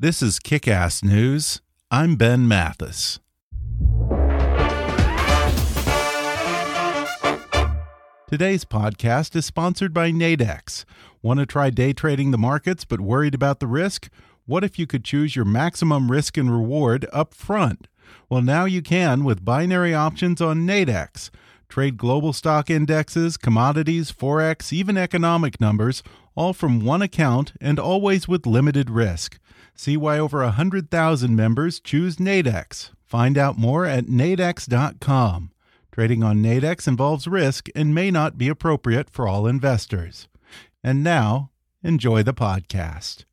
This is Kick Ass News. I'm Ben Mathis. Today's podcast is sponsored by Nadex. Want to try day trading the markets but worried about the risk? What if you could choose your maximum risk and reward up front? Well, now you can with binary options on Nadex. Trade global stock indexes, commodities, forex, even economic numbers, all from one account and always with limited risk. See why over 100,000 members choose Nadex. Find out more at nadex.com. Trading on Nadex involves risk and may not be appropriate for all investors. And now, enjoy the podcast.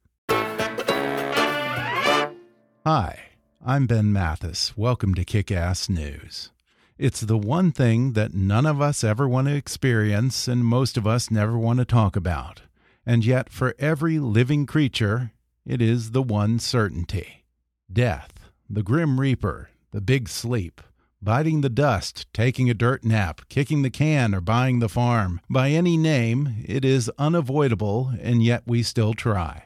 Hi, I'm Ben Mathis. Welcome to Kick Ass News. It's the one thing that none of us ever want to experience and most of us never want to talk about. And yet, for every living creature, it is the one certainty death, the grim reaper, the big sleep, biting the dust, taking a dirt nap, kicking the can, or buying the farm. By any name, it is unavoidable, and yet we still try.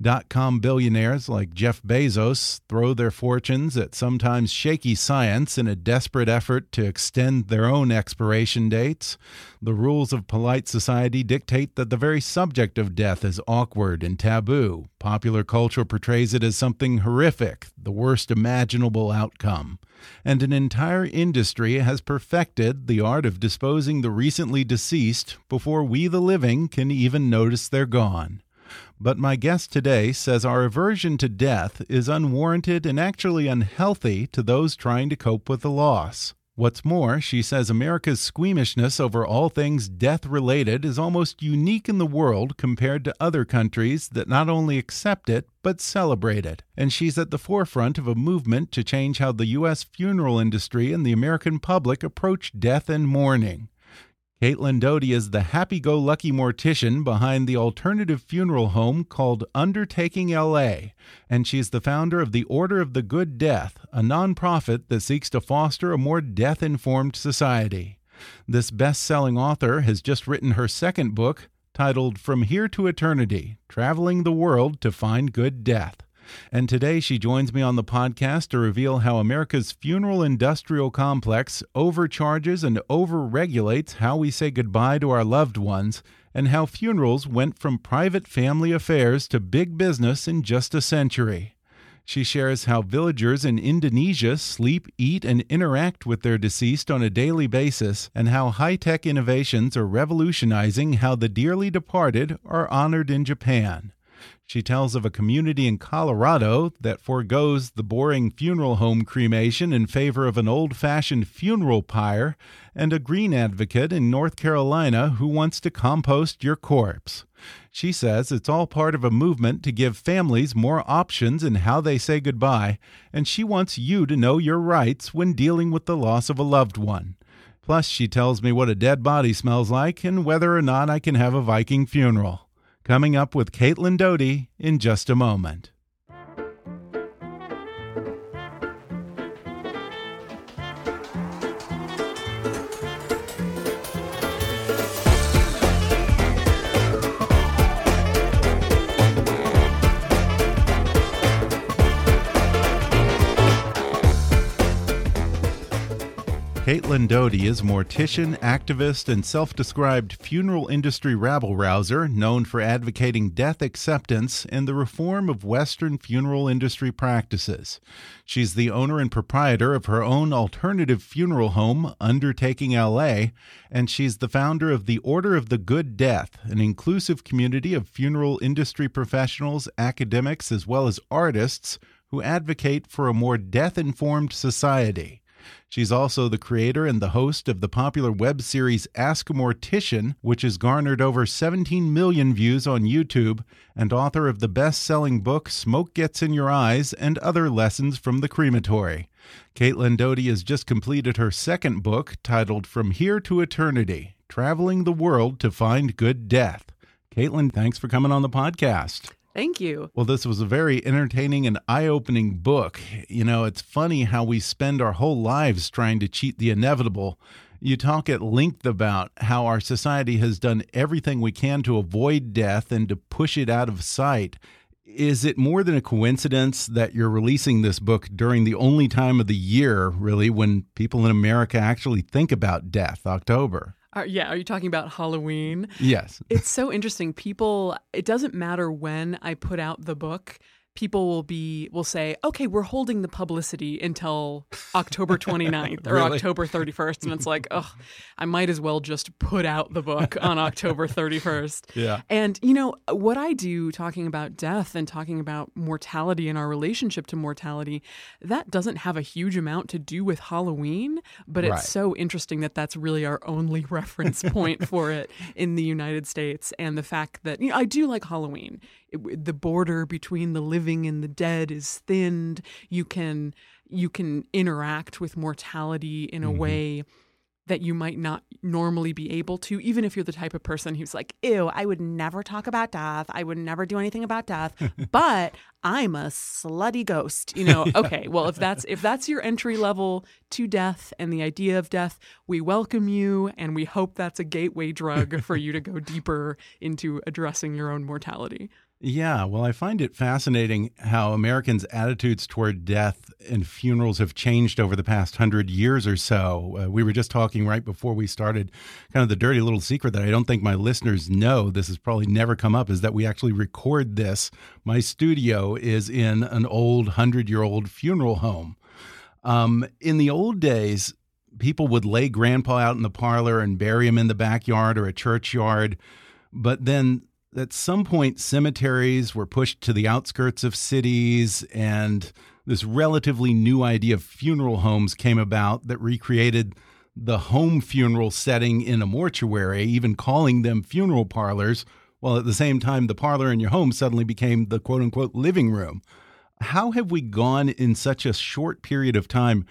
Dot com billionaires like Jeff Bezos throw their fortunes at sometimes shaky science in a desperate effort to extend their own expiration dates. The rules of polite society dictate that the very subject of death is awkward and taboo. Popular culture portrays it as something horrific, the worst imaginable outcome. And an entire industry has perfected the art of disposing the recently deceased before we, the living, can even notice they're gone. But my guest today says our aversion to death is unwarranted and actually unhealthy to those trying to cope with the loss. What's more, she says America's squeamishness over all things death related is almost unique in the world compared to other countries that not only accept it, but celebrate it. And she's at the forefront of a movement to change how the U.S. funeral industry and the American public approach death and mourning. Caitlin Doughty is the happy go lucky mortician behind the alternative funeral home called Undertaking LA, and she's the founder of the Order of the Good Death, a nonprofit that seeks to foster a more death informed society. This best selling author has just written her second book titled From Here to Eternity Traveling the World to Find Good Death. And today she joins me on the podcast to reveal how America's funeral industrial complex overcharges and overregulates how we say goodbye to our loved ones, and how funerals went from private family affairs to big business in just a century. She shares how villagers in Indonesia sleep, eat, and interact with their deceased on a daily basis, and how high tech innovations are revolutionizing how the dearly departed are honored in Japan. She tells of a community in Colorado that foregoes the boring funeral home cremation in favor of an old fashioned funeral pyre, and a green advocate in North Carolina who wants to compost your corpse. She says it's all part of a movement to give families more options in how they say goodbye, and she wants you to know your rights when dealing with the loss of a loved one. Plus, she tells me what a dead body smells like and whether or not I can have a Viking funeral. Coming up with Caitlin Doughty in just a moment. Caitlin Doughty is mortician, activist, and self described funeral industry rabble rouser known for advocating death acceptance and the reform of Western funeral industry practices. She's the owner and proprietor of her own alternative funeral home, Undertaking LA, and she's the founder of the Order of the Good Death, an inclusive community of funeral industry professionals, academics, as well as artists who advocate for a more death informed society. She's also the creator and the host of the popular web series Ask a Mortician, which has garnered over 17 million views on YouTube, and author of the best selling book Smoke Gets in Your Eyes and Other Lessons from the Crematory. Caitlin Doughty has just completed her second book titled From Here to Eternity Traveling the World to Find Good Death. Caitlin, thanks for coming on the podcast. Thank you. Well, this was a very entertaining and eye opening book. You know, it's funny how we spend our whole lives trying to cheat the inevitable. You talk at length about how our society has done everything we can to avoid death and to push it out of sight. Is it more than a coincidence that you're releasing this book during the only time of the year, really, when people in America actually think about death, October? Are, yeah, are you talking about Halloween? Yes. it's so interesting. People, it doesn't matter when I put out the book, people will be will say, "Okay, we're holding the publicity until October 29th or Really? October 31st." And it's like, "Oh, I might as well just put out the book on October 31st." Yeah. And you know, what I do talking about death and talking about mortality and our relationship to mortality, that doesn't have a huge amount to do with Halloween, but it's Right. so interesting that that's really our only reference point for it in the United States and the fact that you know, I do like Halloween. It, the border between the living and the dead is thinned. You can you can interact with mortality in a mm-hmm. way that you might not normally be able to, even if you're the type of person who's like, ew, I would never talk about death. I would never do anything about death, but I'm a slutty ghost. You know, okay, well, if that's if that's your entry level to death and the idea of death, we welcome you and we hope that's a gateway drug for you to go deeper into addressing your own mortality. Yeah, well, I find it fascinating how Americans' attitudes toward death and funerals have changed over the past hundred years or so. Uh, we were just talking right before we started, kind of the dirty little secret that I don't think my listeners know. This has probably never come up is that we actually record this. My studio is in an old hundred year old funeral home. Um, in the old days, people would lay grandpa out in the parlor and bury him in the backyard or a churchyard. But then at some point, cemeteries were pushed to the outskirts of cities, and this relatively new idea of funeral homes came about that recreated the home funeral setting in a mortuary, even calling them funeral parlors, while at the same time, the parlor in your home suddenly became the quote unquote living room. How have we gone in such a short period of time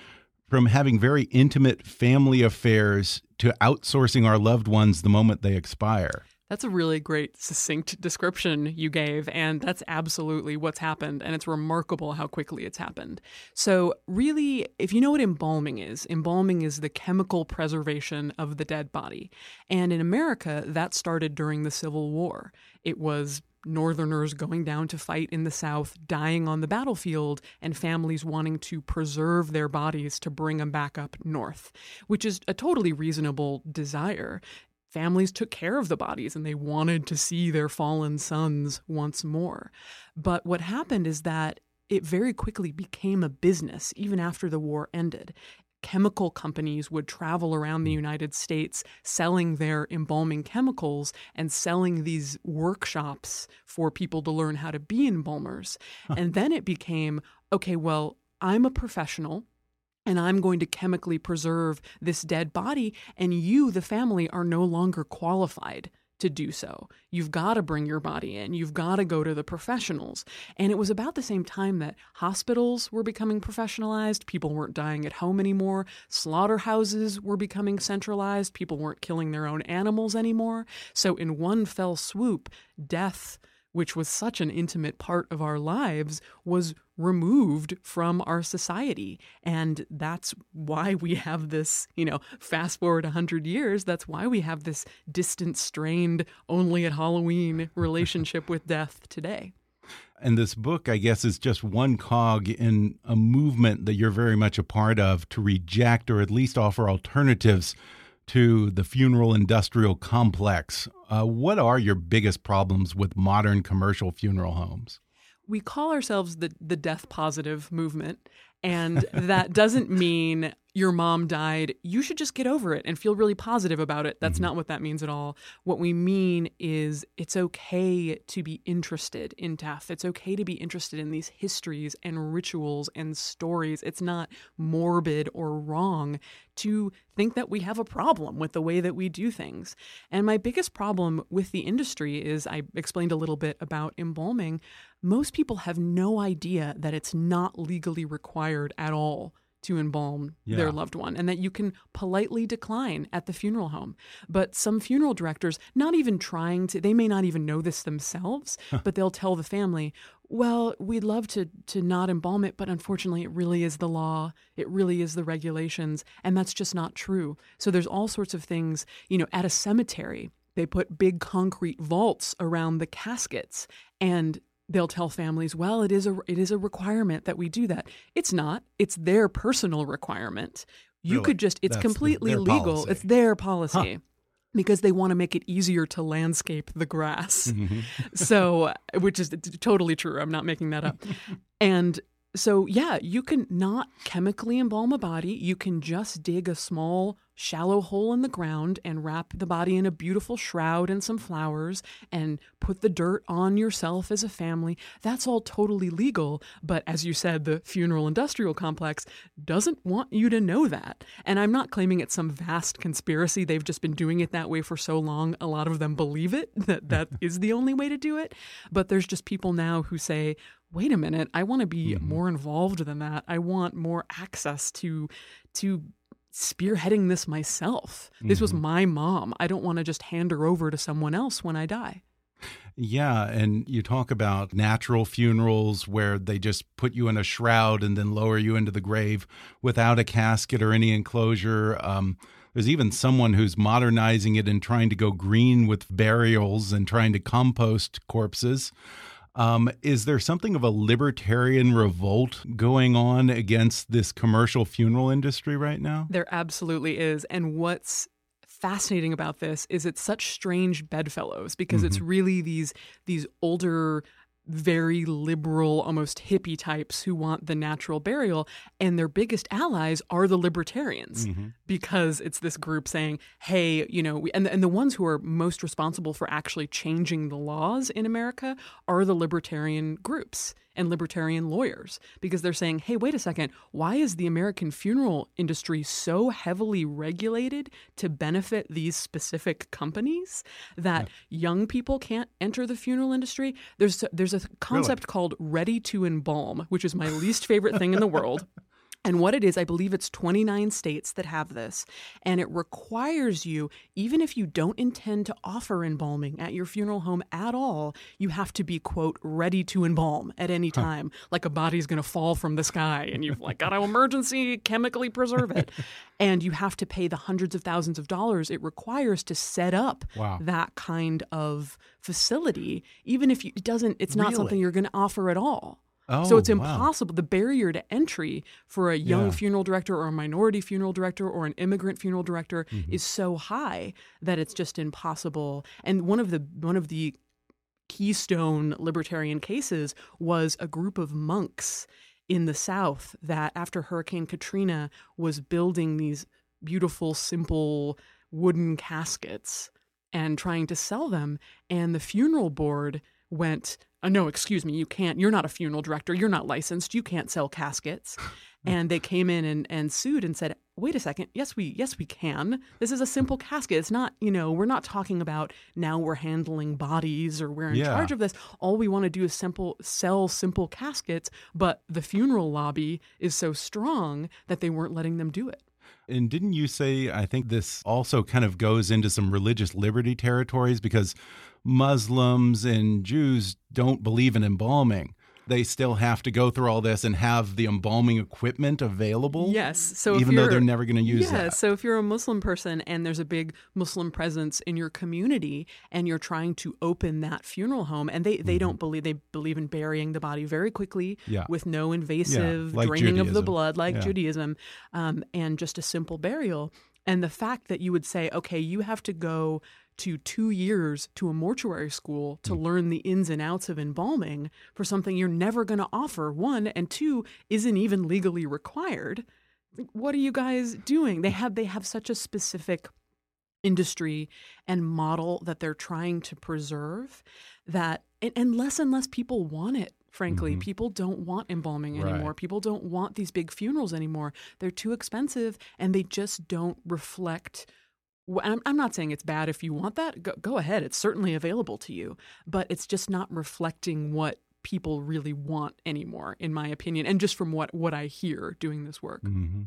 from having very intimate family affairs to outsourcing our loved ones the moment they expire? That's a really great, succinct description you gave, and that's absolutely what's happened. And it's remarkable how quickly it's happened. So, really, if you know what embalming is, embalming is the chemical preservation of the dead body. And in America, that started during the Civil War. It was Northerners going down to fight in the South, dying on the battlefield, and families wanting to preserve their bodies to bring them back up north, which is a totally reasonable desire families took care of the bodies and they wanted to see their fallen sons once more. But what happened is that it very quickly became a business, even after the war ended. Chemical companies would travel around the United States selling their embalming chemicals and selling these workshops for people to learn how to be embalmers. And then it became okay, well, I'm a professional and I'm going to chemically preserve this dead body, and you, the family, are no longer qualified to do so. You've got to bring your body in. You've got to go to the professionals. And it was about the same time that hospitals were becoming professionalized. People weren't dying at home anymore. Slaughterhouses were becoming centralized. People weren't killing their own animals anymore. So, in one fell swoop, death which was such an intimate part of our lives, was removed from our society. And that's why we have this, you know, fast forward 100 years, that's why we have this distant, strained, only at Halloween relationship with death today. And this book, I guess, is just one cog in a movement that you're very much a part of to reject or at least offer alternatives to the funeral industrial complex. Uh, what are your biggest problems with modern commercial funeral homes? We call ourselves the, the death positive movement. And that doesn't mean your mom died, you should just get over it and feel really positive about it. That's mm-hmm. not what that means at all. What we mean is it's okay to be interested in death. It's okay to be interested in these histories and rituals and stories. It's not morbid or wrong to think that we have a problem with the way that we do things. And my biggest problem with the industry is I explained a little bit about embalming. Most people have no idea that it's not legally required at all to embalm yeah. their loved one and that you can politely decline at the funeral home. But some funeral directors, not even trying to, they may not even know this themselves, but they'll tell the family, well, we'd love to to not embalm it, but unfortunately it really is the law. It really is the regulations, and that's just not true. So there's all sorts of things, you know, at a cemetery, they put big concrete vaults around the caskets and they'll tell families, well, it is a it is a requirement that we do that. It's not. It's their personal requirement. You really? could just it's That's completely the, legal. Policy. It's their policy. Huh. Because they want to make it easier to landscape the grass. Mm-hmm. so, which is totally true. I'm not making that up. and so, yeah, you can not chemically embalm a body. You can just dig a small shallow hole in the ground and wrap the body in a beautiful shroud and some flowers and put the dirt on yourself as a family. That's all totally legal. But as you said, the funeral industrial complex doesn't want you to know that. And I'm not claiming it's some vast conspiracy. They've just been doing it that way for so long. A lot of them believe it, that that is the only way to do it. But there's just people now who say, wait a minute, I want to be mm-hmm. more involved than that. I want more access to to spearheading this myself. Mm-hmm. This was mm-hmm. my mom. I don't want to just hand her over to someone else when I die. Yeah, and you talk about natural funerals where they just put you in a shroud and then lower you into the grave without a casket or any enclosure. Um, there's even someone who's modernizing it and trying to go green with burials and trying to compost corpses. Um, is there something of a libertarian revolt going on against this commercial funeral industry right now? There absolutely is. And what's fascinating about this is it's such strange bedfellows because mm -hmm. it's mm-hmm. really these these older very liberal, almost hippie types who want the natural burial. And their biggest allies are the libertarians mm-hmm. because it's this group saying, hey, you know, we, and, the, and the ones who are most responsible for actually changing the laws in America are the libertarian groups and libertarian lawyers because they're saying, hey, wait a second, why is the American funeral industry so heavily regulated to benefit these specific companies that yeah. young people can't enter the funeral industry? There's there's a concept really? called ready to embalm, which is my least favorite thing in the world. And what it is, I believe it's 29 states that have this. And it requires you, even if you don't intend to offer embalming at your funeral home at all, you have to be, quote, ready to embalm at any time. Huh. Like a body's going to fall from the sky and you've like got to emergency chemically preserve it. and you have to pay the hundreds of thousands of dollars it requires to set up wow. that kind of facility, even if you, it doesn't, it's not really? something you're going to offer at all. Oh, so it's impossible. Wow. The barrier to entry for a young yeah. funeral director or a minority funeral director or an immigrant funeral director mm-hmm. is so high that it's just impossible. And one of the one of the keystone libertarian cases was a group of monks in the South that after Hurricane Katrina was building these beautiful, simple wooden caskets and trying to sell them. And the funeral board went, oh, no, excuse me, you can't, you're not a funeral director, you're not licensed, you can't sell caskets. and they came in and, and sued and said, wait a second, yes, we yes, we can. This is a simple casket. It's not, you know, we're not talking about now we're handling bodies or we're in yeah. charge of this. All we want to do is simple sell simple caskets, but the funeral lobby is so strong that they weren't letting them do it. And didn't you say, I think this also kind of goes into some religious liberty territories because Muslims and Jews don't believe in embalming. They still have to go through all this and have the embalming equipment available. Yes. So even though they're never going to use it. yeah, that. So if you're a Muslim person and there's a big Muslim presence in your community and you're trying to open that funeral home and they, they Mm-hmm. don't believe they believe in burying the body very quickly Yeah. with no invasive like draining of the blood like Yeah. Judaism um, and just a simple burial. And the fact that you would say, okay, you have to go to two years to a mortuary school to mm. learn the ins and outs of embalming for something you're never going to offer, one, and two, isn't even legally required. What are you guys doing? They have they have such a specific industry and model that they're trying to preserve that and, and less and less people want it frankly mm-hmm. people don't want embalming Right. anymore people don't want these big funerals anymore they're too expensive and they just don't reflect I'm, not saying it's bad if you want that. Go, go ahead. It's certainly available to you but it's just not reflecting what people really want anymore in my opinion and just from what what i hear doing this work hmm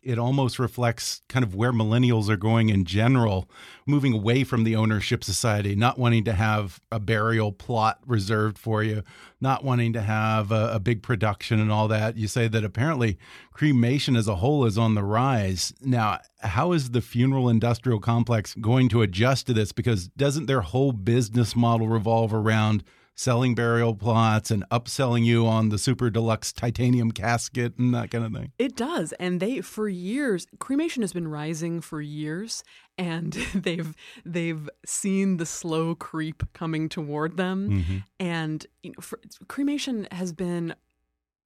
It almost reflects kind of where millennials are going in general, moving away from the ownership society, not wanting to have a burial plot reserved for you, not wanting to have a, a big production and all that. You say that apparently cremation as a whole is on the rise. Now, how is the funeral industrial complex going to adjust to this? Because doesn't their whole business model revolve around selling burial plots and upselling you on the super deluxe titanium casket and that kind of thing? It does. And they for years cremation has been rising for years and they've they've seen the slow creep coming toward them mm-hmm. and you know, for, cremation has been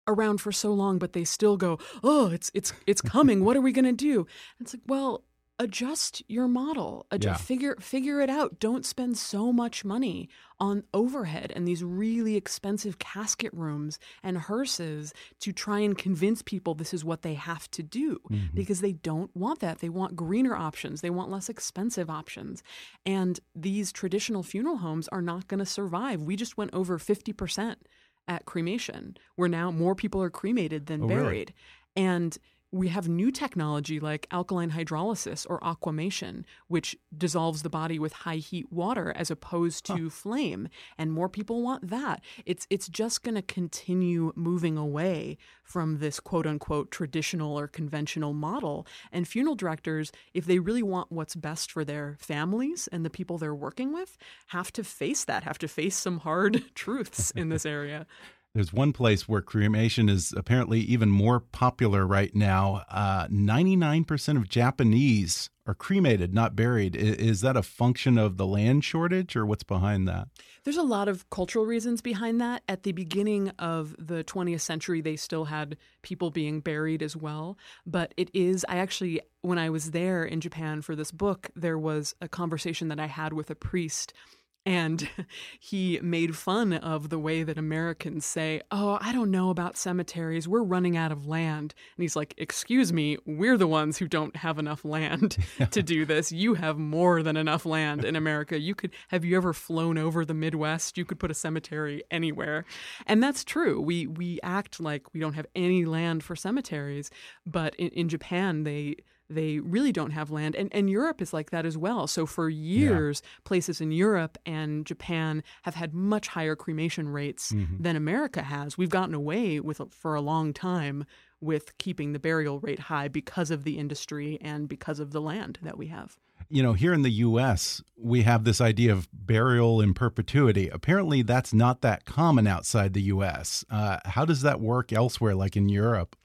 around for so long but they still go, "Oh, it's it's it's coming. what are we going to do?" And it's like, "Well, adjust your model. Adjust, Yeah. figure figure it out. Don't spend so much money on overhead and these really expensive casket rooms and hearses to try and convince people this is what they have to do mm-hmm. because they don't want that. They want greener options. They want less expensive options. And these traditional funeral homes are not going to survive. We just went over 50% at cremation, where now more people are cremated than Oh, really? buried. And we have new technology like alkaline hydrolysis or aquamation, which dissolves the body with high heat water as opposed to flame. And more people want that. It's it's just going to continue moving away from this quote unquote traditional or conventional model. And funeral directors, if they really want what's best for their families and the people they're working with, have to face that, have to face some hard truths in this area. There's one place where cremation is apparently even more popular right now. Uh, 99% of Japanese are cremated, not buried. I- Is that a function of the land shortage or what's behind that? There's a lot of cultural reasons behind that. At the beginning of the 20th century, they still had people being buried as well. But it is, I actually, when I was there in Japan for this book, there was a conversation that I had with a priest. And he made fun of the way that Americans say, Oh, I don't know about cemeteries. We're running out of land. And he's like, Excuse me, we're the ones who don't have enough land to do this. You have more than enough land in America. You could have you ever flown over the Midwest? You could put a cemetery anywhere. And that's true. We we act like we don't have any land for cemeteries, but in, in Japan they they really don't have land and, and europe is like that as well so for years places in europe and japan have had much higher cremation rates than america has we've gotten away with for a long time with keeping the burial rate high because of the industry and because of the land that we have You know, here in the U.S., we have this idea of burial in perpetuity. Apparently, that's not that common outside the U.S. Uh, how does that work elsewhere, like in Europe?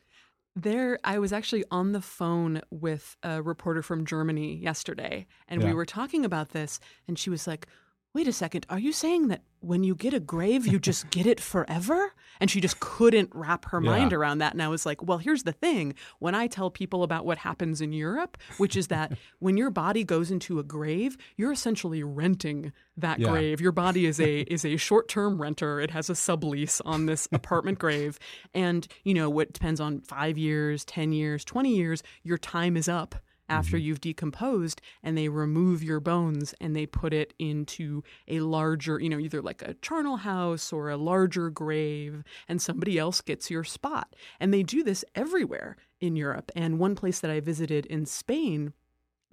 There, I was actually on the phone with a reporter from Germany yesterday, and we were talking about this, and she was like, Wait a second, are you saying that when you get a grave, you just get it forever? And she just couldn't wrap her mind around that. And I was like, Well, here's the thing. When I tell people about what happens in Europe, which is that when your body goes into a grave, you're essentially renting that Yeah. grave. Your body is a is a short term renter. It has a sublease on this apartment grave, and you know what depends on five years, ten years, twenty years. Your time is up after mm-hmm. you've decomposed, and they remove your bones and they put it into a larger, you know, either like a charnel house or a larger grave, and somebody else gets your spot. And they do this everywhere in Europe. And one place that I visited in Spain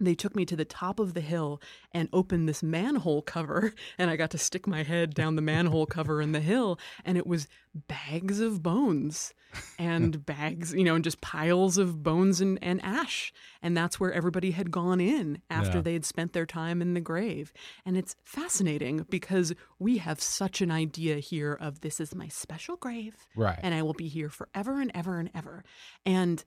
they took me to the top of the hill and opened this manhole cover and i got to stick my head down the manhole cover in the hill and it was bags of bones and bags you know and just piles of bones and, and ash and that's where everybody had gone in after Yeah. they had spent their time in the grave and it's fascinating because we have such an idea here of this is my special grave Right. and I will be here forever and ever and ever. And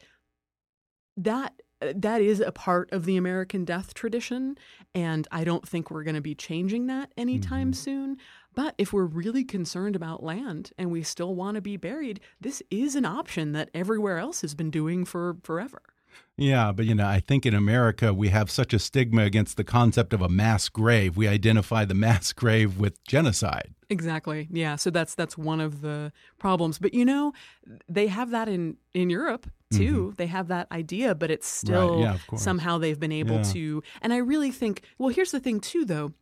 that that is a part of the American death tradition, and I don't think we're going to be changing that anytime mm-hmm. soon. But if we're really concerned about land and we still want to be buried, this is an option that everywhere else has been doing for forever. Yeah, but you know, I think in America we have such a stigma against the concept of a mass grave. We identify the mass grave with genocide. Exactly. Yeah. So that's that's one of the problems. But you know, they have that in in Europe too. They have that idea, but it's still yeah, somehow they've been able Yeah. to. And I really think. Well, here's the thing too, though.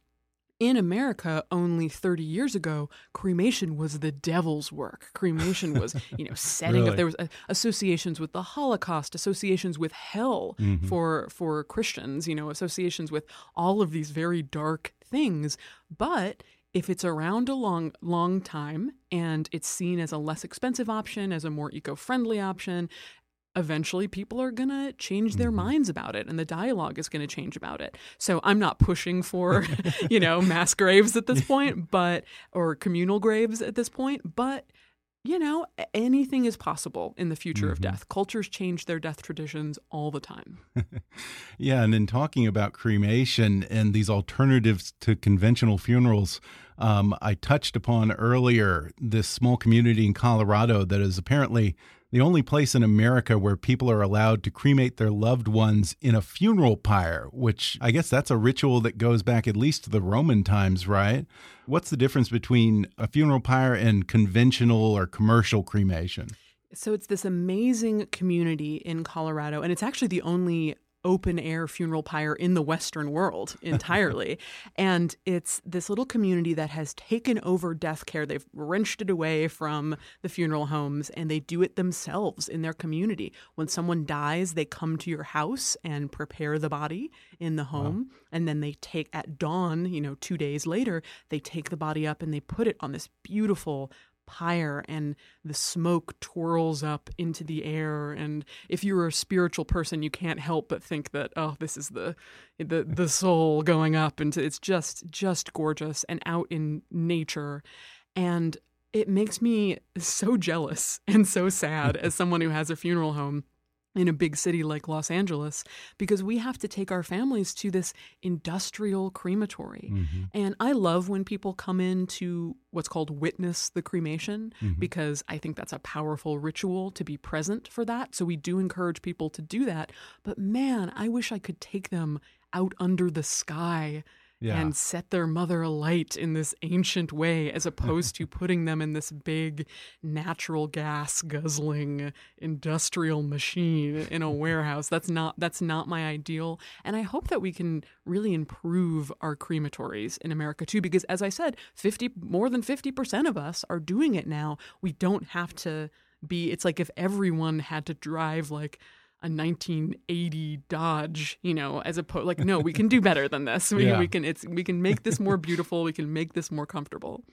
In America, only 30 years ago, cremation was the devil's work. Cremation was, you know, setting Really? up. There was uh, associations with the Holocaust, associations with hell Mm-hmm. for for Christians. You know, associations with all of these very dark things. But if it's around a long long time and it's seen as a less expensive option, as a more eco-friendly option, eventually people are going to change their minds about it and the dialogue is going to change about it. So I'm not pushing for, you know, mass graves at this point, but or communal graves at this point, but you know, anything is possible in the future of death. Cultures change their death traditions all the time. Yeah, and in talking about cremation and these alternatives to conventional funerals, um, I touched upon earlier this small community in Colorado that is apparently the only place in America where people are allowed to cremate their loved ones in a funeral pyre, which I guess that's a ritual that goes back at least to the Roman times, right? What's the difference between a funeral pyre and conventional or commercial cremation? So it's this amazing community in Colorado, and it's actually the only open air funeral pyre in the Western world entirely. and it's this little community that has taken over death care. They've wrenched it away from the funeral homes and they do it themselves in their community. When someone dies, they come to your house and prepare the body in the home. And then they take at dawn, you know, two days later, they take the body up and they put it on this beautiful pyre and the smoke twirls up into the air. And if you're a spiritual person you can't help but think that oh this is the the the soul going up. And it's just just gorgeous and out in nature. And it makes me so jealous and so sad as someone who has a funeral home in a big city like Los Angeles because we have to take our families to this industrial crematory. Mm-hmm. And I love when people come in to what's called witness the cremation mm-hmm. because I think that's a powerful ritual to be present for that. So we do encourage people to do that. But man, I wish I could take them out under the sky Yeah. and set their mother alight in this ancient way as opposed to putting them in this big natural gas guzzling industrial machine in a warehouse. That's not that's not my ideal. And i hope that we can really improve our crematories in america too because as i said 50 more than 50% of us are doing it now. We don't have to be it's like if everyone had to drive like a 1980 Dodge, you know, as opposed like no, we can do better than this. We, Yeah. we can it's we can make this more beautiful. We can make this more comfortable.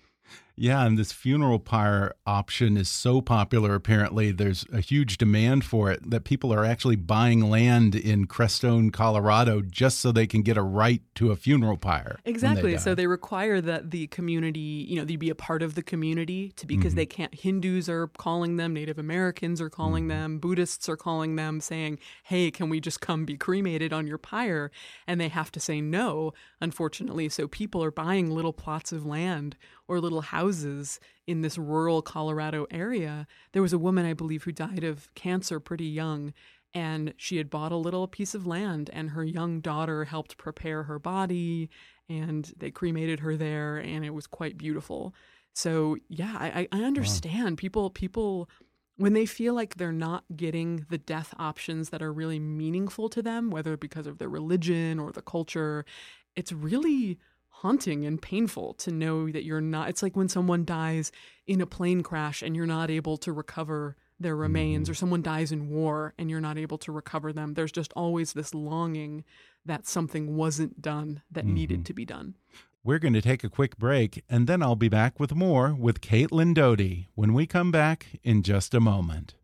Yeah, and this funeral pyre option is so popular. Apparently, there's a huge demand for it that people are actually buying land in Crestone, Colorado, just so they can get a right to a funeral pyre. when they Exactly. So they require that the community, you know, they be a part of the community to because mm-hmm. they can't. Hindus are calling them, Native Americans are calling mm-hmm. them, Buddhists are calling them, saying, "Hey, can we just come be cremated on your pyre?" And they have to say no, unfortunately. So people are buying little plots of land or little houses in this rural Colorado area. There was a woman, I believe, who died of cancer pretty young and she had bought a little piece of land and her young daughter helped prepare her body and they cremated her there and it was quite beautiful. So yeah i, I understand. People people when they feel like they're not getting the death options that are really meaningful to them whether because of their religion or the culture it's really haunting and painful to know that you're not it's like when someone dies in a plane crash and you're not able to recover their remains or mm. someone dies in war and you're not able to recover them. There's just always this longing that something wasn't done that needed mm-hmm. to be done. We're going to take a quick break, and then I'll be back with more with Caitlin Doughty when we come back in just a moment.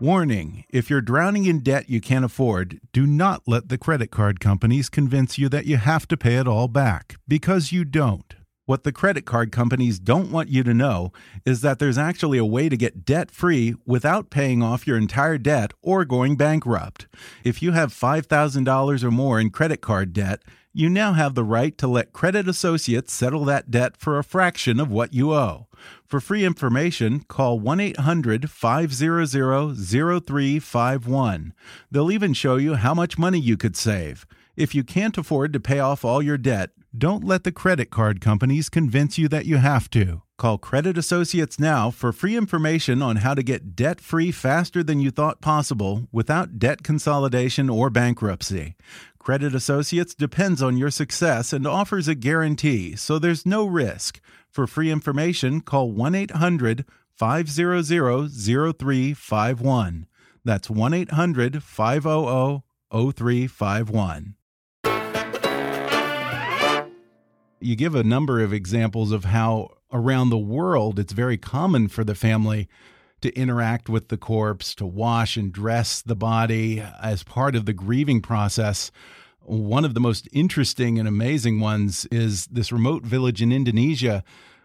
Warning if you're drowning in debt you can't afford, do not let the credit card companies convince you that you have to pay it all back, because you don't. What the credit card companies don't want you to know is that there's actually a way to get debt free without paying off your entire debt or going bankrupt. If you have $5,000 or more in credit card debt, you now have the right to let Credit Associates settle that debt for a fraction of what you owe. For free information, call 1 800 500 0351. They'll even show you how much money you could save. If you can't afford to pay off all your debt, don't let the credit card companies convince you that you have to. Call Credit Associates now for free information on how to get debt free faster than you thought possible without debt consolidation or bankruptcy. Credit Associates depends on your success and offers a guarantee, so there's no risk. For free information, call 1 800 500 0351. That's 1 800 500 0351. You give a number of examples of how around the world it's very common for the family to interact with the corpse, to wash and dress the body as part of the grieving process. One of the most interesting and amazing ones is this remote village in Indonesia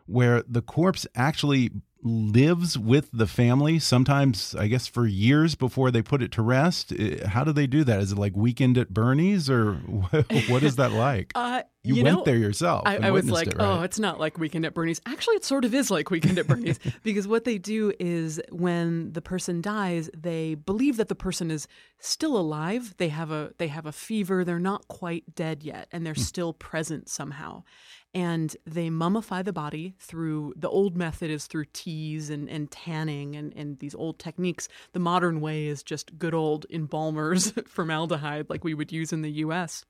where the corpse actually lives with the family sometimes i guess for years before they put it to rest how do they do that is it like weekend at bernie's or what is that like Uh, you, you went know, there yourself I, I was like, it, right? oh, it's not like Weekend at Bernie's. Actually, it sort of is like Weekend at Bernie's because what they do is when the person dies, they believe that the person is still alive. They have a they have a fever. They're not quite dead yet, and Hmm. they're still present somehow. And they mummify the body through the old method is through teas and, and tanning and, and these old techniques. The modern way is just good old embalmers, formaldehyde, like we would use in the US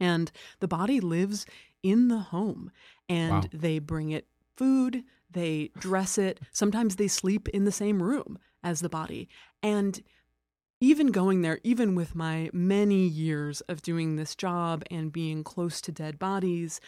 and the body lives in the home and Wow. they bring it food they dress it sometimes they sleep in the same room as the body and even going there even with my many years of doing this job and being close to dead bodies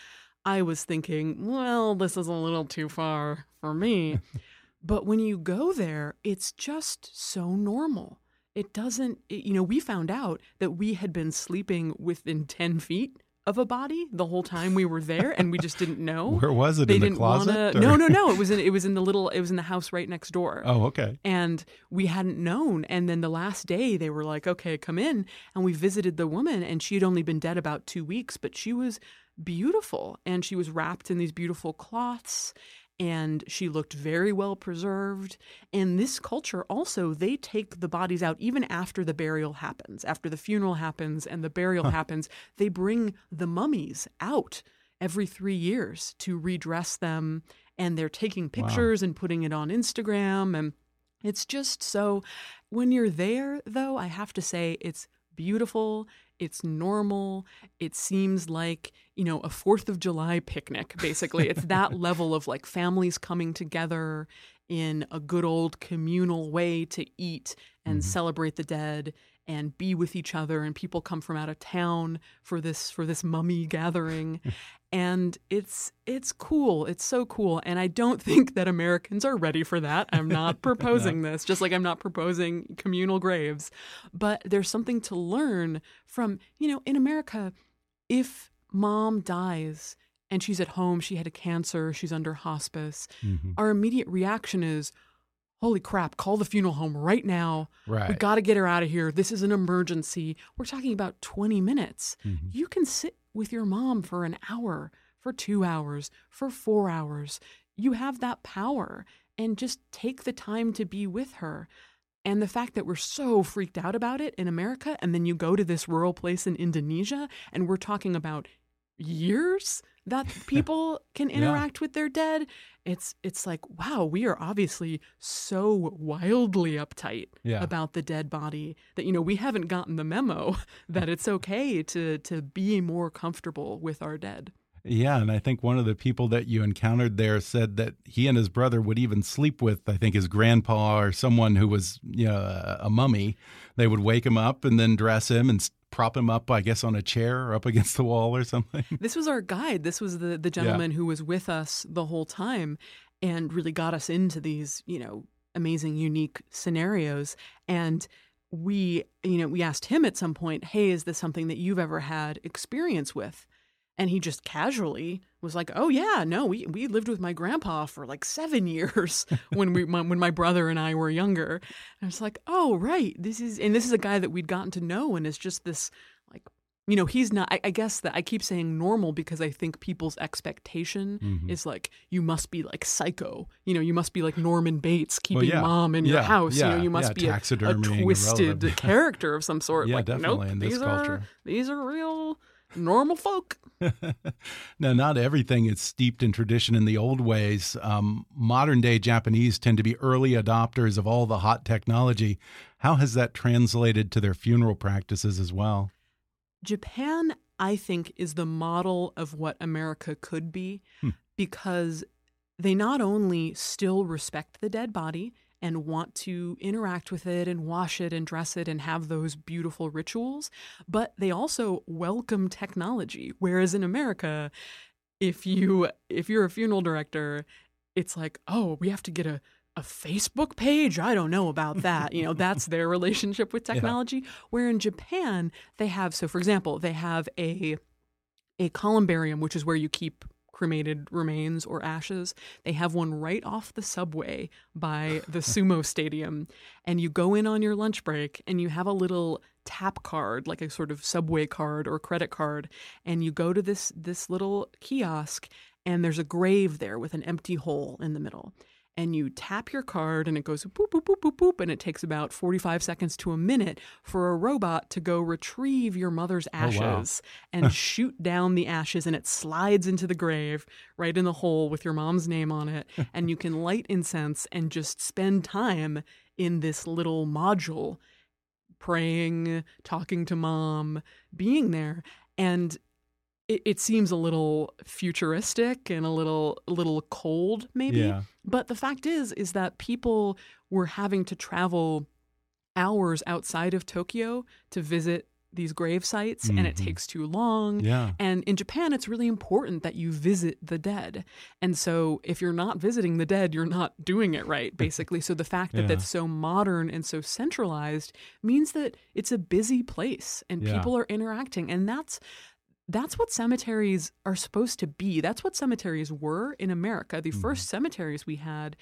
i was thinking well this is a little too far for me but when you go there it's just so normal it doesn't it- you know we found out that we had been sleeping within 10 feet of a body the whole time we were there and we just didn't know Where was it? they in the didn't closet? wanna or- no no no it was in it was in the little it was in the house right next door Oh, okay. and we hadn't known and then the last day they were like okay come in and we visited the woman and she had only been dead about two weeks but she was beautiful and she was wrapped in these beautiful cloths and she looked very well preserved. And this culture also they take the bodies out even after the burial happens after the funeral happens and the burial happens. They bring the mummies out every three years to redress them and they're taking pictures and putting it on instagram and it's just so when you're there though i have to say it's beautiful it's normal it seems like you know a fourth of july picnic basically. It's that level of like families coming together in a good old communal way to eat and mm-hmm. celebrate the dead and be with each other and people come from out of town for this for this mummy gathering. And it's it's cool. It's so cool. And i don't think that americans are ready for that. I'm not proposing this just like i'm not proposing communal graves. But there's something to learn from you know in america if mom dies and she's at home she had a cancer she's under hospice Mhm. our immediate reaction is holy crap call the funeral home right now we got to get her out of here. This is an emergency. We're talking about 20 minutes. Mhm. You can sit with your mom for an hour, for two hours, for four hours. You have that power and just take the time to be with her. And the fact that we're so freaked out about it in America, and then you go to this rural place in Indonesia, and we're talking about years that people can Yeah. interact with their dead it's it's like wow we are obviously so wildly uptight Yeah. about the dead body that you know we haven't gotten the memo that it's okay to to be more comfortable with our dead Yeah, and I think one of the people that you encountered there said that he and his brother would even sleep with, I think, his grandpa or someone who was you know, a mummy. They would wake him up and then dress him and prop him up, I guess, on a chair or up against the wall or something. This was our guide. This was the the gentleman yeah. who was with us the whole time and really got us into these, you know, amazing, unique scenarios. And we, you know, we asked him at some point, "Hey, is this something that you've ever had experience with?" And he just casually was like, "Oh yeah, no, we we lived with my grandpa for like seven years when we my, when my brother and I were younger." And I was like, "Oh right, this is and this is a guy that we'd gotten to know, and is just this like you know he's not I, I, guess that i keep saying normal because i think people's expectation mm-hmm. is like you must be like psycho you know you must be like norman bates keeping well, yeah. mom in yeah. your house yeah. you know you must be a, a, twisted character of some sort yeah like definitely nope, in this these culture are these are real normal folk. now, not everything is steeped in tradition in the old ways. Um, modern day Japanese tend to be early adopters of all the hot technology. How has that translated to their funeral practices as well? Japan, I think, is the model of what America could be hmm. because they not only still respect the dead body and want to interact with it and wash it and dress it and have those beautiful rituals, but they also welcome technology. Whereas in America, if you if you're a funeral director, it's like, oh, we have to get a a Facebook page? I don't know about that. You know, that's their relationship with technology. Yeah. Where in Japan, they have so for example, they have a a columbarium, which is where you keep cremated remains or ashes. They have one right off the subway by the sumo stadium. And you go in on your lunch break and you have a little tap card, like a sort of subway card or credit card, and you go to this this little kiosk and there's a grave there with an empty hole in the middle and you tap your card and it goes boop, boop, boop, boop, boop, and it takes about 45 seconds to a minute for a robot to go retrieve your mother's ashes oh, wow. and shoot down the ashes and it slides into the grave right in the hole with your mom's name on it. and you can light incense and just spend time in this little module praying, talking to mom, being there. And it, it seems a little futuristic and a little a little cold maybe yeah. but the fact is is that people were having to travel hours outside of Tokyo to visit these grave sites mm-hmm. and it mm-hmm. takes too long. Yeah. And in Japan, it's really important that you visit the dead. And so if you're not visiting the dead, you're not doing it right, basically. so the fact that yeah. that's so modern and so centralized means that it's a busy place and yeah. people are interacting. And that's that's what cemeteries are supposed to be. That's what cemeteries were in America. The mm-hmm. first cemeteries we had,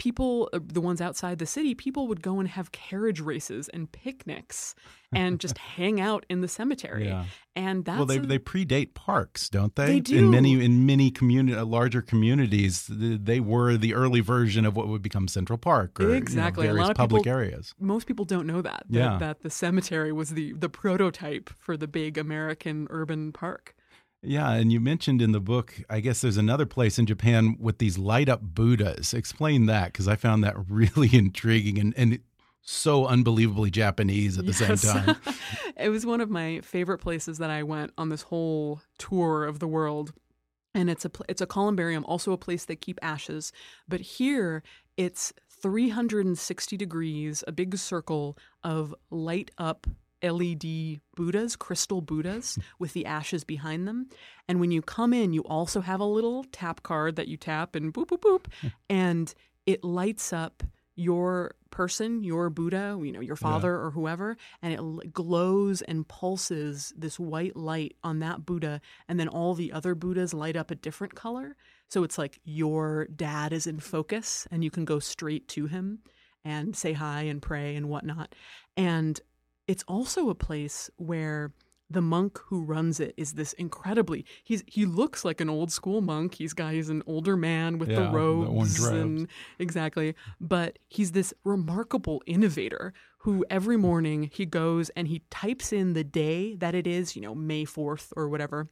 people, uh, the ones outside the city, people would go and have carriage races and picnics and just hang out in the cemetery. Yeah. And that's well, they, a, they predate parks, don't they? They do. In many in many community uh, larger communities, they were the early version of what would become Central Park or exactly you know, various a lot of public people, areas. Most people don't know that, that yeah. that the cemetery was the the prototype for the big American urban park. Yeah, and you mentioned in the book, I guess there's another place in Japan with these light up Buddhas. Explain that because I found that really intriguing and, and so unbelievably Japanese at the yes. same time. it was one of my favorite places that I went on this whole tour of the world. And it's a it's a columbarium, also a place they keep ashes, but here it's 360 degrees, a big circle of light up LED Buddhas, crystal Buddhas with the ashes behind them. And when you come in, you also have a little tap card that you tap and boop, boop, boop. Hmm. and it lights up your person, your Buddha, you know, your father yeah. or whoever, and it glows and pulses this white light on that Buddha, and then all the other Buddhas light up a different color. So it's like your dad is in focus, and you can go straight to him and say hi and pray and whatnot. And it's also a place where the monk who runs it is this incredibly he's he looks like an old school monk he's got he's an older man with yeah, the robes and exactly but he's this remarkable innovator who every morning he goes and he types in the day that it is you know may 4th or whatever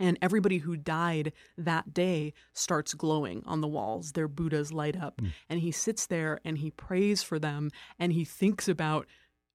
and everybody who died that day starts glowing on the walls. Their Buddhas light up. Mm. And he sits there and he prays for them and he thinks about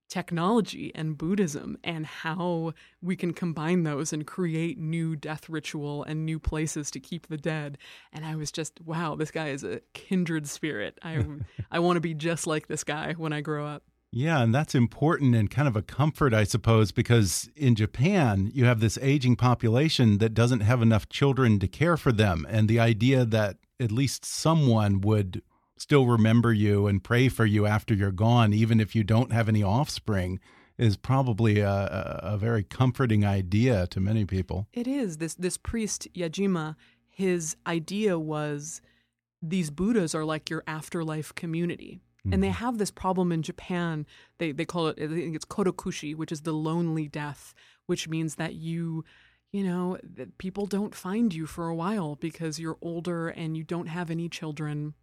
technology and Buddhism and how we can combine those and create new death ritual and new places to keep the dead. And I was just, wow, this guy is a kindred spirit. I I want to be just like this guy when I grow up. Yeah, and that's important and kind of a comfort, I suppose, because in Japan, you have this aging population that doesn't have enough children to care for them. And the idea that at least someone would still remember you and pray for you after you're gone, even if you don't have any offspring, is probably a, a very comforting idea to many people. It is. This this priest Yajima, his idea was these Buddhas are like your afterlife community. And they mm-hmm. have this problem in Japan. They they call it I think it's kodokushi, which is the lonely death, which means that you you know, that people don't find you for a while because you're older and you don't have any children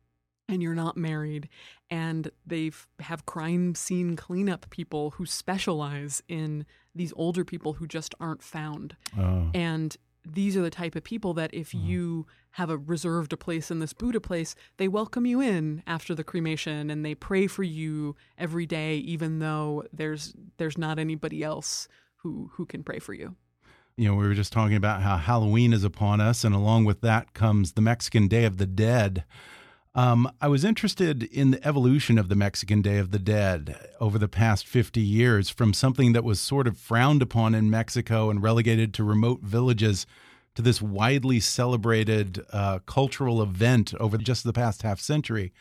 and you're not married and they have crime scene cleanup people who specialize in these older people who just aren't found. Oh. And these are the type of people that if mm. you have a reserved a place in this Buddha place, they welcome you in after the cremation and they pray for you every day, even though there's there's not anybody else who who can pray for you. You know, we were just talking about how Halloween is upon us, and along with that comes the Mexican Day of the Dead. Um, I was interested in the evolution of the Mexican Day of the Dead over the past 50 years from something that was sort of frowned upon in Mexico and relegated to remote villages to this widely celebrated uh, cultural event over just the past half century.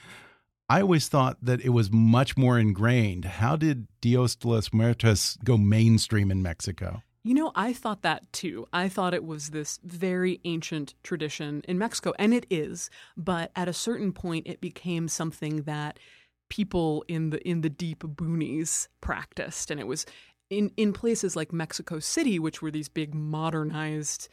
I always thought that it was much more ingrained. How did Dios de los Muertos go mainstream in Mexico? You know, I thought that too. I thought it was this very ancient tradition in Mexico, and it is. But at a certain point, it became something that people in the in the deep boonies practiced, and it was in in places like Mexico City, which were these big modernized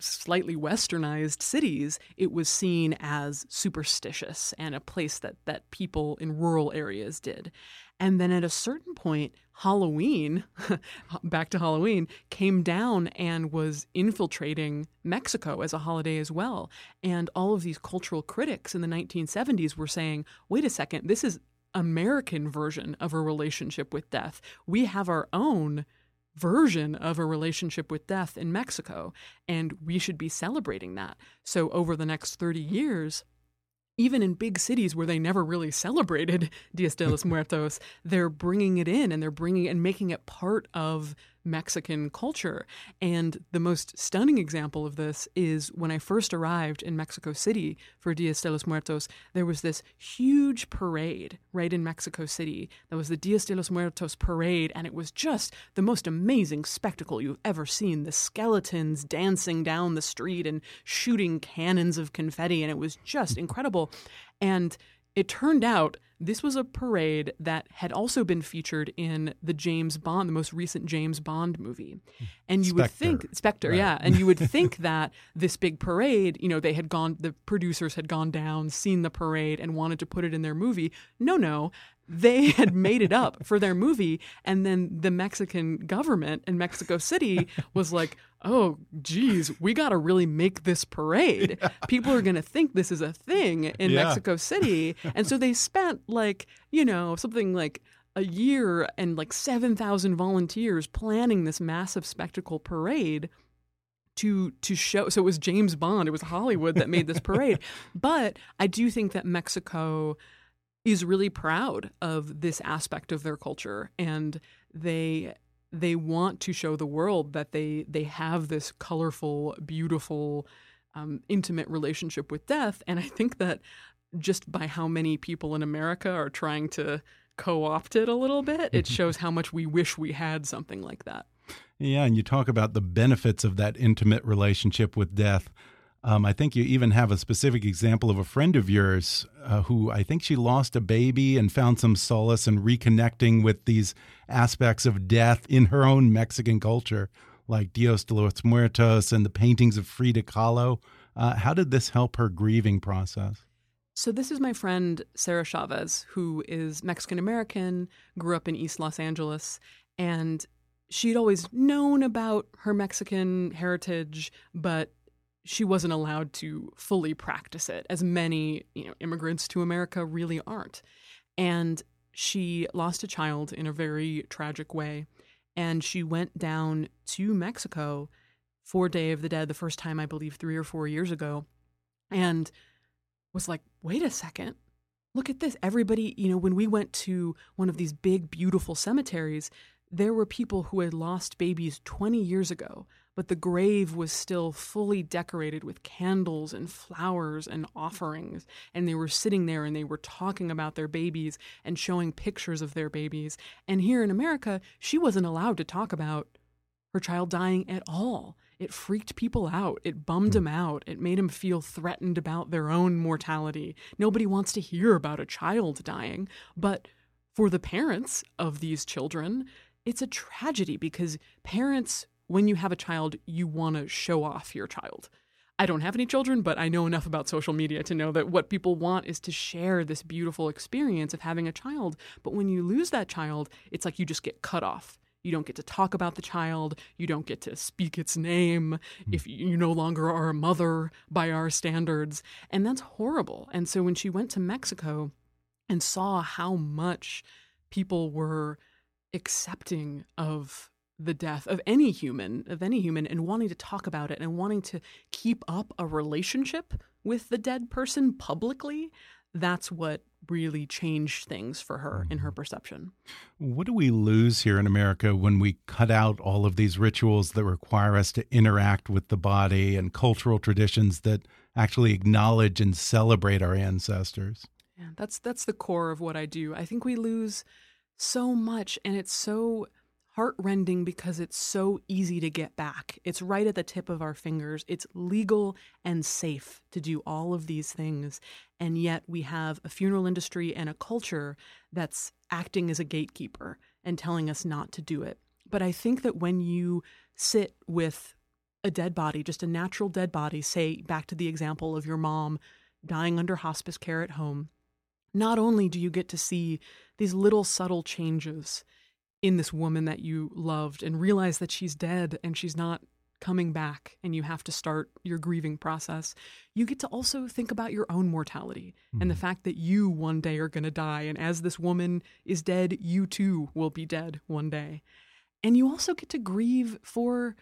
slightly westernized cities, it was seen as superstitious and a place that that people in rural areas did. And then at a certain point, Halloween, back to Halloween, came down and was infiltrating Mexico as a holiday as well. And all of these cultural critics in the 1970s were saying, wait a second, this is American version of a relationship with death. We have our own version of a relationship with death in Mexico, and we should be celebrating that. So over the next 30 years, even in big cities where they never really celebrated Dias de los Muertos, they're bringing it in and they're bringing and making it part of Mexican culture. And the most stunning example of this is when I first arrived in Mexico City for Dias de los Muertos, there was this huge parade right in Mexico City. That was the Dias de los Muertos parade, and it was just the most amazing spectacle you've ever seen. The skeletons dancing down the street and shooting cannons of confetti, and it was just incredible. And it turned out this was a parade that had also been featured in the James Bond, the most recent James Bond movie. And you Spectre. would think Spectre, right. yeah, and you would think that this big parade, you know, they had gone the producers had gone down, seen the parade and wanted to put it in their movie. No, no they had made it up for their movie and then the mexican government in mexico city was like oh geez we got to really make this parade yeah. people are going to think this is a thing in yeah. mexico city and so they spent like you know something like a year and like 7000 volunteers planning this massive spectacle parade to to show so it was James Bond it was Hollywood that made this parade but I do think that Mexico is really proud of this aspect of their culture and they they want to show the world that they they have this colorful beautiful um, intimate relationship with death. And i think that just by how many people in america are trying to co-opt it a little bit it shows how much we wish we had something like that. Yeah and you talk about the benefits of that intimate relationship with death um, I think you even have a specific example of a friend of yours uh, who I think she lost a baby and found some solace in reconnecting with these aspects of death in her own Mexican culture, like Dios de los Muertos and the paintings of Frida Kahlo. Uh, how did this help her grieving process? So, this is my friend Sarah Chavez, who is Mexican American, grew up in East Los Angeles, and she'd always known about her Mexican heritage, but she wasn't allowed to fully practice it, as many you know, immigrants to America really aren't. And she lost a child in a very tragic way. And she went down to Mexico for Day of the Dead the first time, I believe, three or four years ago, and was like, wait a second. Look at this. Everybody, you know, when we went to one of these big, beautiful cemeteries, there were people who had lost babies 20 years ago, but the grave was still fully decorated with candles and flowers and offerings. And they were sitting there and they were talking about their babies and showing pictures of their babies. And here in America, she wasn't allowed to talk about her child dying at all. It freaked people out. It bummed hmm. them out. It made them feel threatened about their own mortality. Nobody wants to hear about a child dying. But for the parents of these children, it's a tragedy because parents, when you have a child, you want to show off your child. I don't have any children, but I know enough about social media to know that what people want is to share this beautiful experience of having a child. But when you lose that child, it's like you just get cut off. You don't get to talk about the child. You don't get to speak its name hmm. if you no longer are a mother by our standards. And that's horrible. And so when she went to Mexico and saw how much people were accepting of the death of any human, of any human, and wanting to talk about it and wanting to keep up a relationship with the dead person publicly, that's what really changed things for her in her mm. perception. What do we lose here in America when we cut out all of these rituals that require us to interact with the body and cultural traditions that actually acknowledge and celebrate our ancestors? Yeah, that's that's the core of what I do. I think we lose so much and it's so heartrending because it's so easy to get back. It's right at the tip of our fingers. It's legal and safe to do all of these things. And yet we have a funeral industry and a culture that's acting as a gatekeeper and telling us not to do it. But I think that when you sit with a dead body, just a natural dead body, say back to the example of your mom dying under hospice care at home, not only do you get to see these little subtle changes in this woman that you loved and realize that she's dead and she's not coming back and you have to start your grieving process, you get to also think about your own mortality mm-hmm. and the fact that you one day are going to die. And as this woman is dead, you too will be dead one day. And you also get to grieve for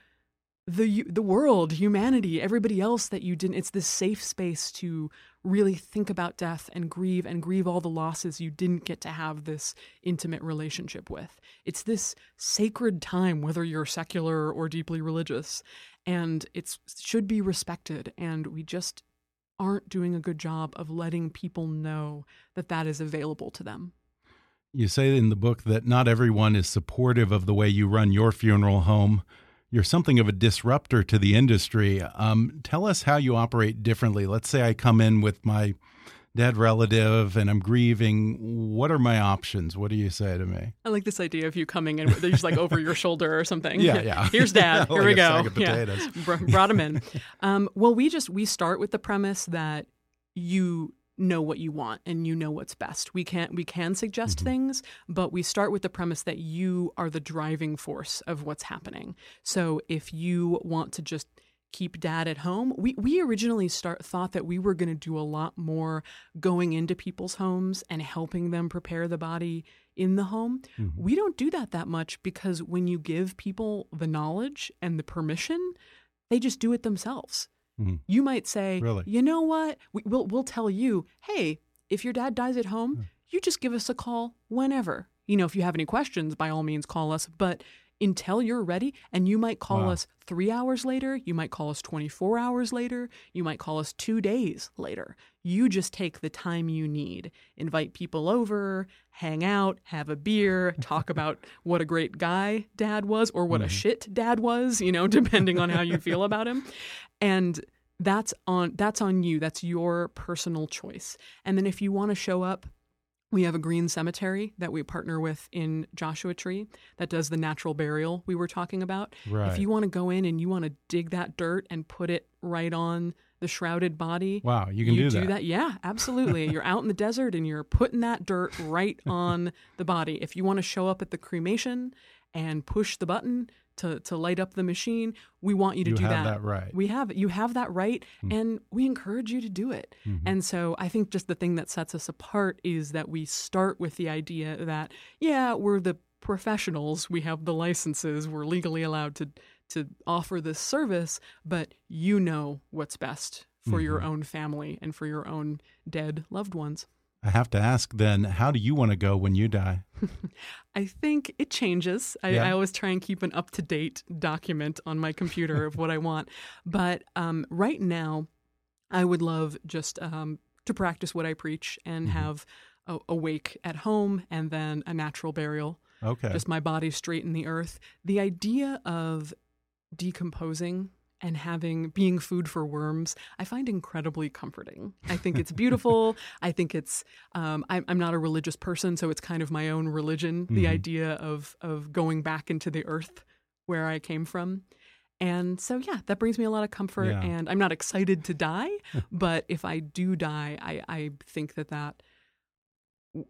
the the world, humanity, everybody else that you didn't. It's this safe space to really think about death and grieve and grieve all the losses you didn't get to have this intimate relationship with. It's this sacred time, whether you're secular or deeply religious, and it should be respected. And we just aren't doing a good job of letting people know that that is available to them. You say in the book that not everyone is supportive of the way you run your funeral home you're something of a disruptor to the industry. Um, tell us how you operate differently. Let's say I come in with my dead relative and I'm grieving. What are my options? What do you say to me? I like this idea of you coming in, just like over your shoulder or something. Yeah, yeah. Here's dad. Here like we go. yeah. Brought him in. Um, well, we just we start with the premise that you know what you want and you know what's best. We can we can suggest mm-hmm. things, but we start with the premise that you are the driving force of what's happening. So if you want to just keep dad at home, we we originally start thought that we were going to do a lot more going into people's homes and helping them prepare the body in the home. Mm-hmm. We don't do that that much because when you give people the knowledge and the permission, they just do it themselves. Mm-hmm. You might say, really? you know what? We, will we'll tell you, hey, if your dad dies at home, mm. you just give us a call whenever. You know, if you have any questions, by all means, call us. But until you're ready. And you might call wow. us three hours later. You might call us 24 hours later. You might call us two days later. You just take the time you need. Invite people over, hang out, have a beer, talk about what a great guy dad was or what mm-hmm. a shit dad was, you know, depending on how you feel about him. And that's on that's on you. That's your personal choice. And then if you want to show up we have a green cemetery that we partner with in Joshua Tree that does the natural burial we were talking about. Right. If you want to go in and you want to dig that dirt and put it right on the shrouded body, wow, you can you do, do that. that. Yeah, absolutely. you're out in the desert and you're putting that dirt right on the body. If you want to show up at the cremation and push the button to to light up the machine, we want you to You do have that. that right. We have you have that right, mm-hmm. and we encourage you to do it. Mm-hmm. And so I think just the thing that sets us apart is that we start with the idea that yeah, we're the professionals, we have the licenses, we're legally allowed to to offer this service, but you know what's best for your mm-hmm. own family and for your own dead loved ones. I have to ask then, how do you want to go when you die? I think it changes. I, Yeah. I always try and keep an up to date document on my computer of what I want. But um, right now, I would love just um, to practice what I preach and have a, a wake at home and then a natural burial. Okay. Just my body straight in the earth. The idea of decomposing and having being food for worms, I find incredibly comforting. I think it's beautiful. I think it's. Um, I'm, I'm not a religious person, so it's kind of my own religion. The idea of of going back into the earth where I came from. And so, yeah, that brings me a lot of comfort. Yeah. And I'm not excited to die, but if I do die, I, I think that that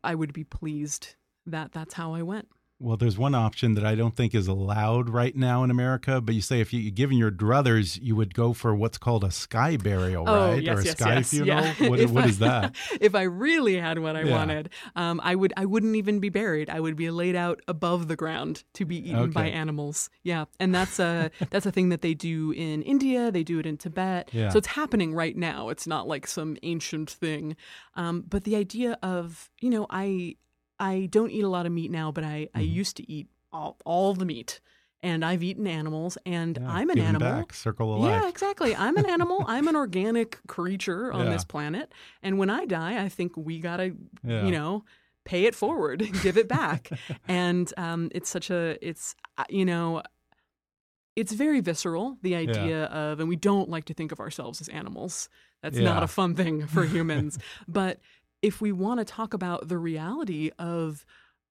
I would be pleased that that's how I went. Well, there's one option that I don't think is allowed right now in America, but you say if you given your druthers, you would go for what's called a sky burial, Oh, right? yes, or a yes, sky yes. funeral. Yeah. What, what I- is that? if I really had what I Yeah. wanted, um, I would I wouldn't even be buried. I would be laid out above the ground to be eaten by animals. Yeah, and that's a that's a thing that they do in India. They do it in Tibet. Yeah. So it's happening right now. It's not like some ancient thing. Um, but the idea of you know I I don't eat a lot of meat now, but I I Mm-hmm. used to eat all, all the meat. And I've eaten animals, and Yeah, I'm an animal. back, circle of life. Yeah, exactly. I'm an animal. I'm an organic creature on Yeah. this planet. And when I die, I think we got to, Yeah. you know, pay it forward, give it back. and um, it's such a, it's, uh, you know, it's very visceral, the idea of, and we don't like to think of ourselves as animals. That's not a fun thing for humans. but if we want to talk about the reality of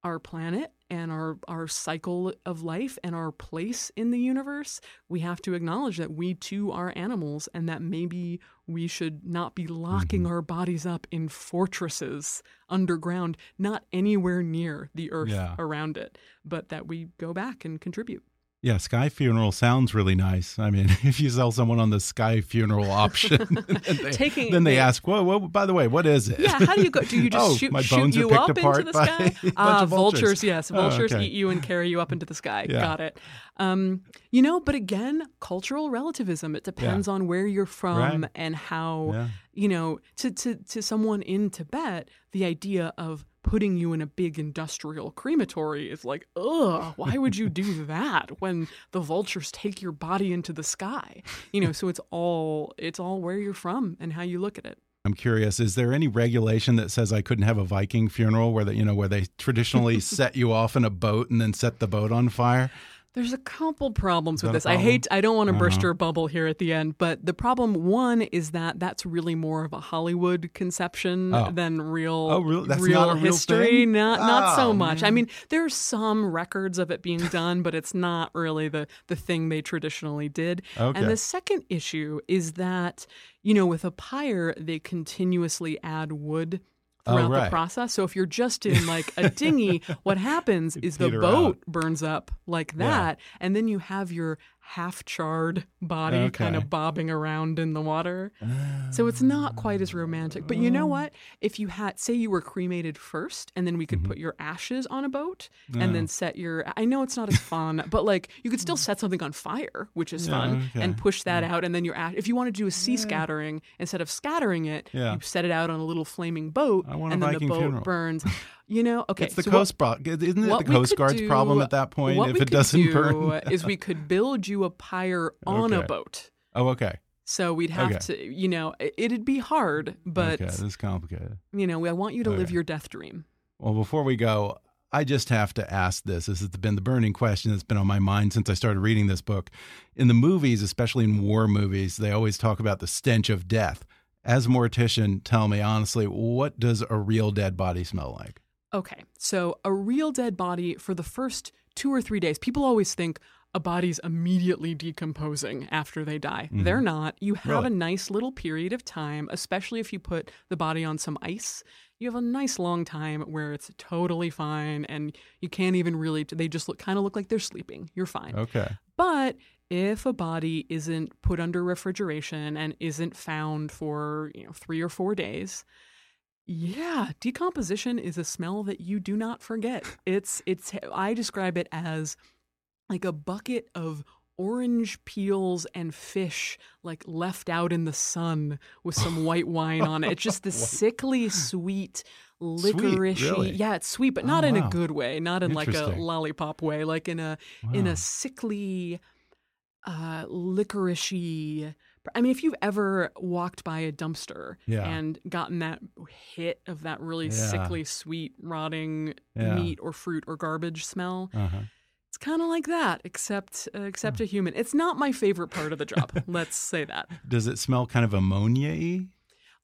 our planet and our our cycle of life and our place in the universe, we have to acknowledge that we too are animals and that maybe we should not be locking Mm-hmm. our bodies up in fortresses underground, not anywhere near the earth Yeah. around it, but that we go back and contribute. Yeah, sky funeral sounds really nice. I mean, if you sell someone on the sky funeral option, then they, Taking- then they ask, "Whoa, whoa! By the way, what is it?" Yeah, how do you go? Do you just Oh, shoot, my shoot bones are you up into the sky? Ah, of vultures. Yes, Oh, vultures okay. eat you and carry you up into the sky. Yeah. Got it. Um, you know, but again, cultural relativism. It depends on where you're from Right. and how. Yeah. You know, to to to someone in Tibet, the idea of putting you in a big industrial crematory is like, ugh, why would you do that when the vultures take your body into the sky? You know, so it's all it's all where you're from and how you look at it. I'm curious. Is there any regulation that says I couldn't have a Viking funeral where they, you know, where they traditionally set you off in a boat and then set the boat on fire? There's a couple problems with this. I hate I don't want to burst Uh-huh. your bubble here at the end, but the problem one is that that's really more of a Hollywood conception Oh. than real Oh, really? That's real not a real history. thing? Not not so Oh, much. I man. mean, there's some records of it being done, but it's not really the the thing they traditionally did. Okay. And the second issue is that, you know, with a pyre, they continuously add wood Oh, throughout the process. So if you're just in like a dinghy, what happens is the boat out. burns up like Yeah. that, and then you have your half charred body kind of bobbing around in the water. So it's not quite as romantic. But you know what? If you had, say, you were cremated first, and then we Mm-hmm. could put your ashes on a boat and then set your, I know it's not as fun, but like you could still set something on fire, which is Yeah, fun, and push that out. And then your ash, if you want to do a sea scattering, instead of scattering it, Yeah. you set it out on a little flaming boat, I want a and then the boat funeral. burns. You know, okay. it's the so Coast Guard. Isn't it the Coast Guard's do- problem at that point if it doesn't do burn? is we could build you a pyre on a boat. oh, okay. So we'd have Okay. to, you know, it- it'd be hard, but okay, this is complicated. you know, I want you to live your death dream. Well, before we go, I just have to ask this. This has been the burning question that's been on my mind since I started reading this book. In the movies, especially in war movies, they always talk about the stench of death. As a mortician, tell me honestly, what does a real dead body smell like? Okay, so a real dead body for the first two or three days, people always think, a body's immediately decomposing after they die. Mhm. They're not. You have Really? a nice little period of time, especially if you put the body on some ice. You have a nice long time where it's totally fine and you can't even really they just look kind of look like they're sleeping. You're fine. Okay. But if a body isn't put under refrigeration and isn't found for, you know, 3 or 4 days, yeah, decomposition is a smell that you do not forget. It's it's I describe it as like a bucket of orange peels and fish like left out in the sun with some white wine on it. It's just this sickly sweet licorice really? yeah it's sweet but not Oh, in wow. a good way not in like a lollipop way like in a in a sickly uh licoricey I mean if you've ever walked by a dumpster Yeah. and gotten that hit of that really Yeah. sickly sweet rotting Yeah. meat or fruit or garbage smell Uh-huh. it's kind of like that except uh, except a human it's not my favorite part of the job let's say that Does it smell kind of ammonia-y?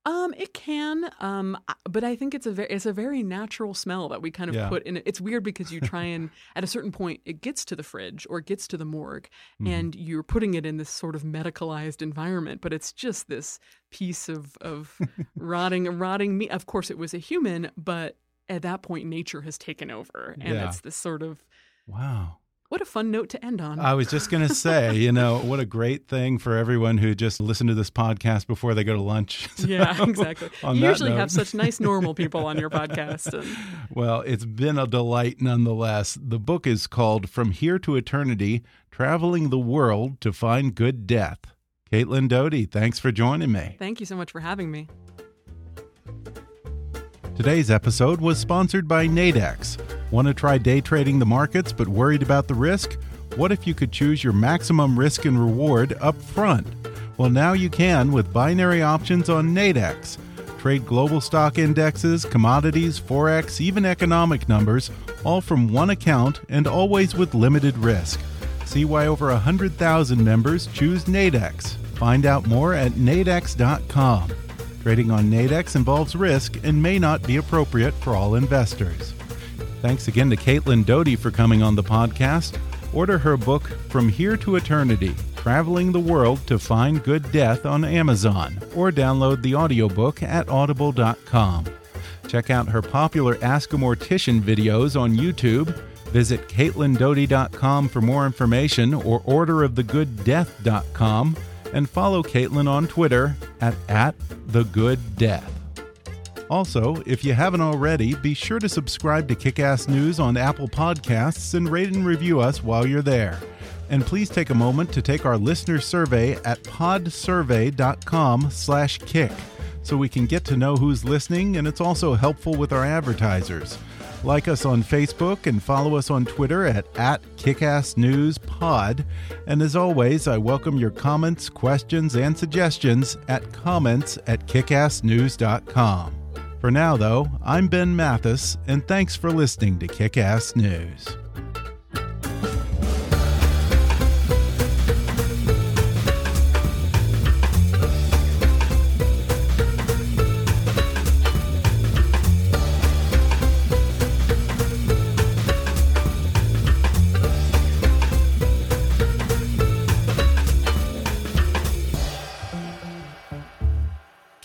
Um, it can, um, but I think it's a very it's a very natural smell that we kind of Yeah. put in. it. It's weird because you try and at a certain point it gets to the fridge or it gets to the morgue, Mm-hmm. and you're putting it in this sort of medicalized environment, but it's just this piece of of rotting rotting meat. Of course, it was a human, but at that point, nature has taken over, and Yeah. it's this sort of Wow. What a fun note to end on. I was just going to say, you know, what a great thing for everyone who just listened to this podcast before they go to lunch. yeah, exactly. You usually note- have such nice normal people on your podcast. And, Well, it's been a delight nonetheless. The book is called From Here to Eternity Traveling the World to Find Good Death. Caitlin Doughty, thanks for joining me. thank you so much for having me. Today's episode was sponsored by Nadex. Want to try day trading the markets but worried about the risk? What if you could choose your maximum risk and reward up front? Well, now you can with binary options on Nadex. Trade global stock indexes, commodities, forex, even economic numbers, all from one account and always with limited risk. See why over 100,000 members choose Nadex. Find out more at nadex.com. Trading on Nadex involves risk and may not be appropriate for all investors. Thanks again to Caitlin Doughty for coming on the podcast. Order her book, From Here to Eternity Traveling the World to Find Good Death on Amazon, or download the audiobook at audible.com. Check out her popular Ask a Mortician videos on YouTube. Visit CaitlinDoughty.com for more information or orderofthegooddeath.com and follow Caitlin on Twitter at, at @thegooddeath. Also, if you haven't already, be sure to subscribe to Kickass News on Apple Podcasts and rate and review us while you're there. And please take a moment to take our listener survey at podsurvey.com/kick so we can get to know who's listening and it's also helpful with our advertisers. Like us on Facebook and follow us on Twitter at, at KickassNewsPod. And as always, I welcome your comments, questions, and suggestions at comments at kickassnews.com. For now, though, I'm Ben Mathis, and thanks for listening to Kickass News.